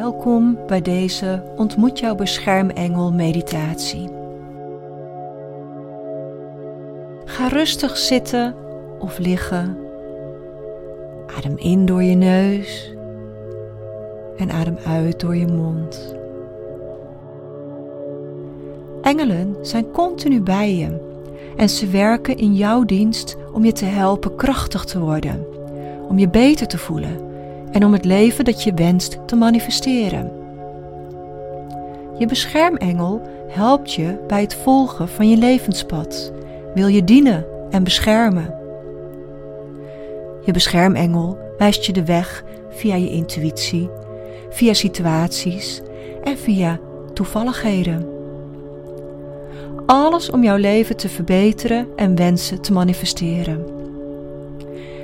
Welkom bij deze Ontmoet jouw beschermengel meditatie. Ga rustig zitten of liggen. Adem in door je neus en adem uit door je mond. Engelen zijn continu bij je en ze werken in jouw dienst om je te helpen krachtig te worden, om je beter te voelen en om het leven dat je wenst te manifesteren. Je beschermengel helpt je bij het volgen van je levenspad, wil je dienen en beschermen. Je beschermengel wijst je de weg via je intuïtie, via situaties en via toevalligheden. Alles om jouw leven te verbeteren en wensen te manifesteren.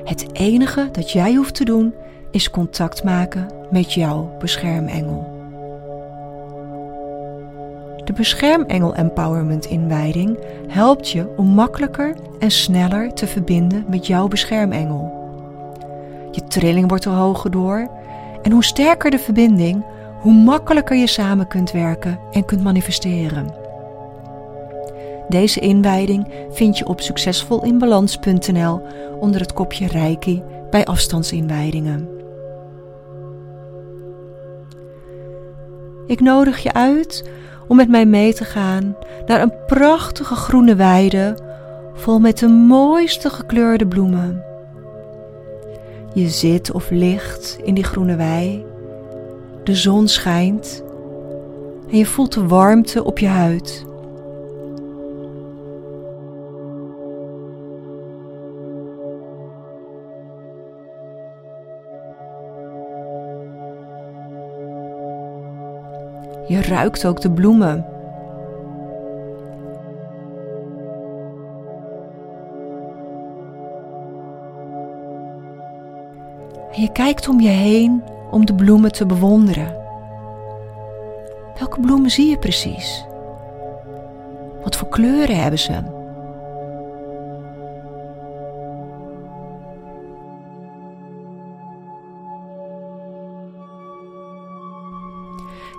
Het enige dat jij hoeft te doen is contact maken met jouw beschermengel. De Beschermengel Empowerment inwijding helpt je om makkelijker en sneller te verbinden met jouw beschermengel. Je trilling wordt er hoger door en hoe sterker de verbinding, hoe makkelijker je samen kunt werken en kunt manifesteren. Deze inwijding vind je op succesvolinbalans.nl onder het kopje Reiki bij afstandsinwijdingen. Ik nodig je uit om met mij mee te gaan naar een prachtige groene weide vol met de mooiste gekleurde bloemen. Je zit of ligt in die groene wei, de zon schijnt en je voelt de warmte op je huid. Je ruikt ook de bloemen. En je kijkt om je heen om de bloemen te bewonderen. Welke bloemen zie je precies? Wat voor kleuren hebben ze?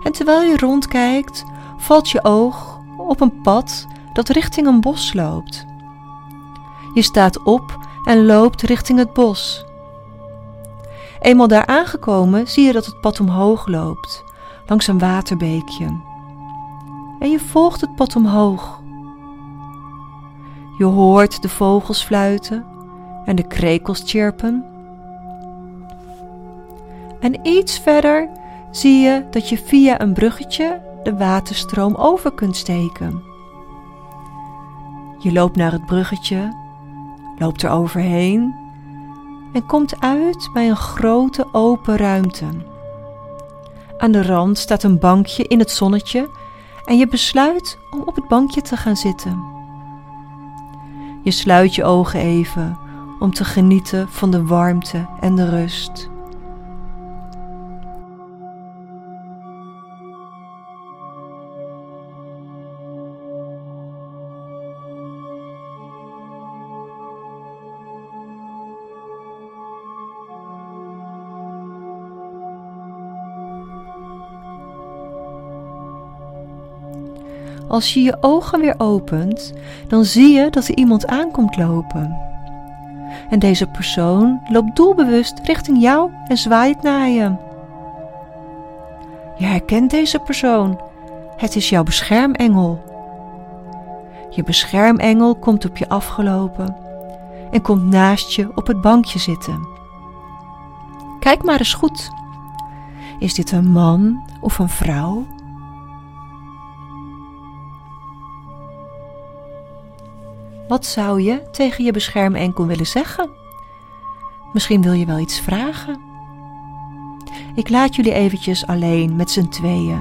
En terwijl je rondkijkt, valt je oog op een pad dat richting een bos loopt. Je staat op en loopt richting het bos. Eenmaal daar aangekomen zie je dat het pad omhoog loopt, langs een waterbeekje. En je volgt het pad omhoog. Je hoort de vogels fluiten en de krekels chirpen. En iets verder zie je dat je via een bruggetje de waterstroom over kunt steken. Je loopt naar het bruggetje, loopt er overheen en komt uit bij een grote open ruimte. Aan de rand staat een bankje in het zonnetje en je besluit om op het bankje te gaan zitten. Je sluit je ogen even om te genieten van de warmte en de rust. Als je je ogen weer opent, dan zie je dat er iemand aankomt lopen. En deze persoon loopt doelbewust richting jou en zwaait naar je. Je herkent deze persoon. Het is jouw beschermengel. Je beschermengel komt op je afgelopen en komt naast je op het bankje zitten. Kijk maar eens goed. Is dit een man of een vrouw? Wat zou je tegen je beschermenkel willen zeggen? Misschien wil je wel iets vragen. Ik laat jullie eventjes alleen met z'n tweeën.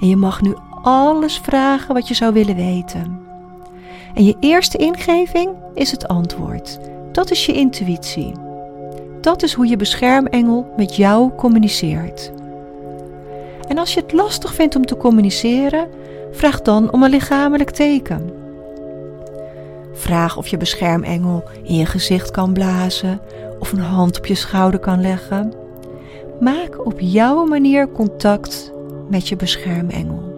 En je mag nu alles vragen wat je zou willen weten. En je eerste ingeving is het antwoord. Dat is je intuïtie. Dat is hoe je beschermengel met jou communiceert. En als je het lastig vindt om te communiceren, vraag dan om een lichamelijk teken. Vraag of je beschermengel in je gezicht kan blazen of een hand op je schouder kan leggen. Maak op jouw manier contact met je beschermengel.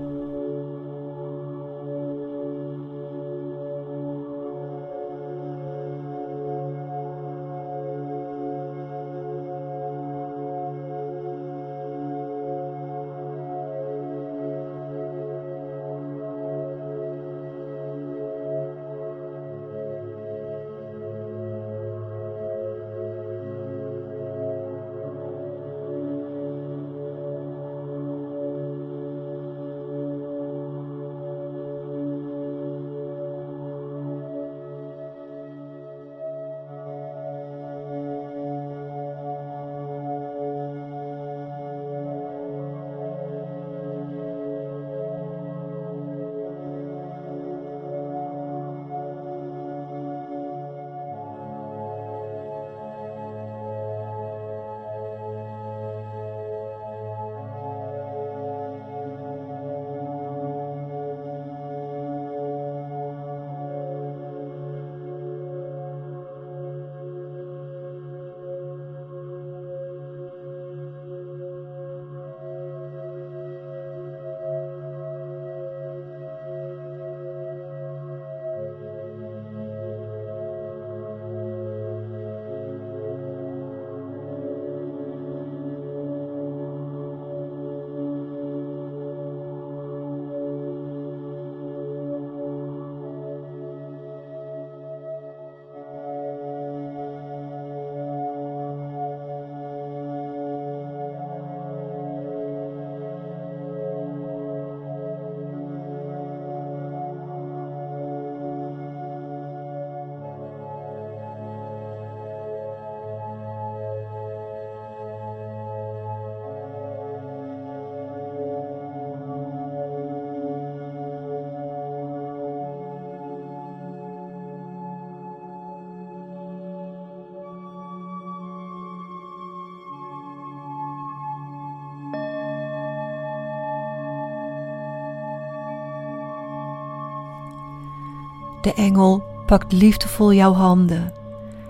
De engel pakt liefdevol jouw handen.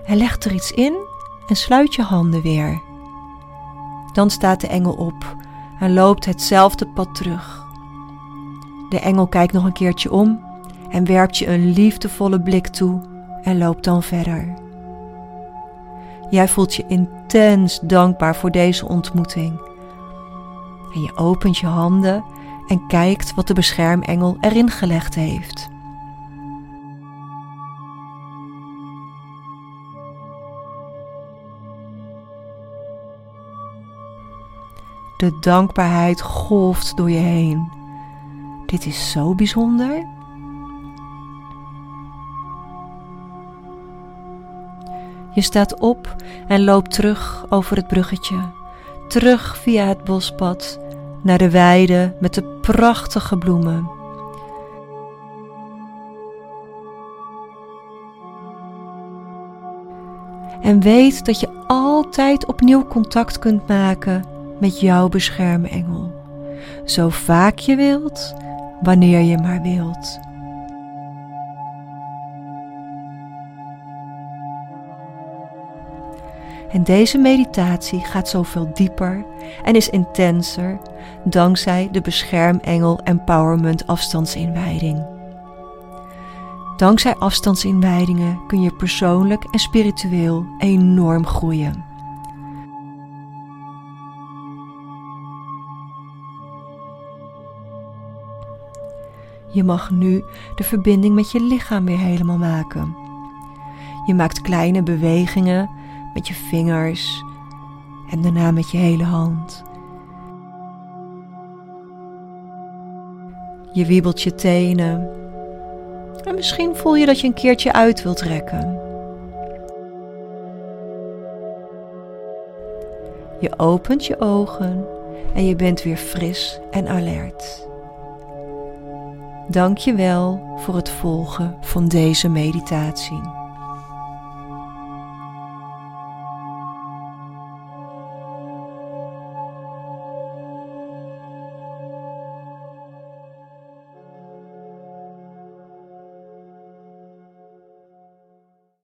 Hij legt er iets in en sluit je handen weer. Dan staat de engel op en loopt hetzelfde pad terug. De engel kijkt nog een keertje om en werpt je een liefdevolle blik toe en loopt dan verder. Jij voelt je intens dankbaar voor deze ontmoeting. En je opent je handen en kijkt wat de beschermengel erin gelegd heeft. De dankbaarheid golft door je heen. Dit is zo bijzonder. Je staat op en loopt terug over het bruggetje, terug via het bospad naar de weide met de prachtige bloemen. En weet dat je altijd opnieuw contact kunt maken met jouw beschermengel. Zo vaak je wilt, wanneer je maar wilt. En deze meditatie gaat zoveel dieper en is intenser dankzij de beschermengel Empowerment afstandsinwijding. Dankzij afstandsinwijdingen kun je persoonlijk en spiritueel enorm groeien. Je mag nu de verbinding met je lichaam weer helemaal maken. Je maakt kleine bewegingen met je vingers en daarna met je hele hand. Je wiebelt je tenen. En misschien voel je dat je een keertje uit wilt trekken. Je opent je ogen en je bent weer fris en alert. Dank je wel voor het volgen van deze meditatie.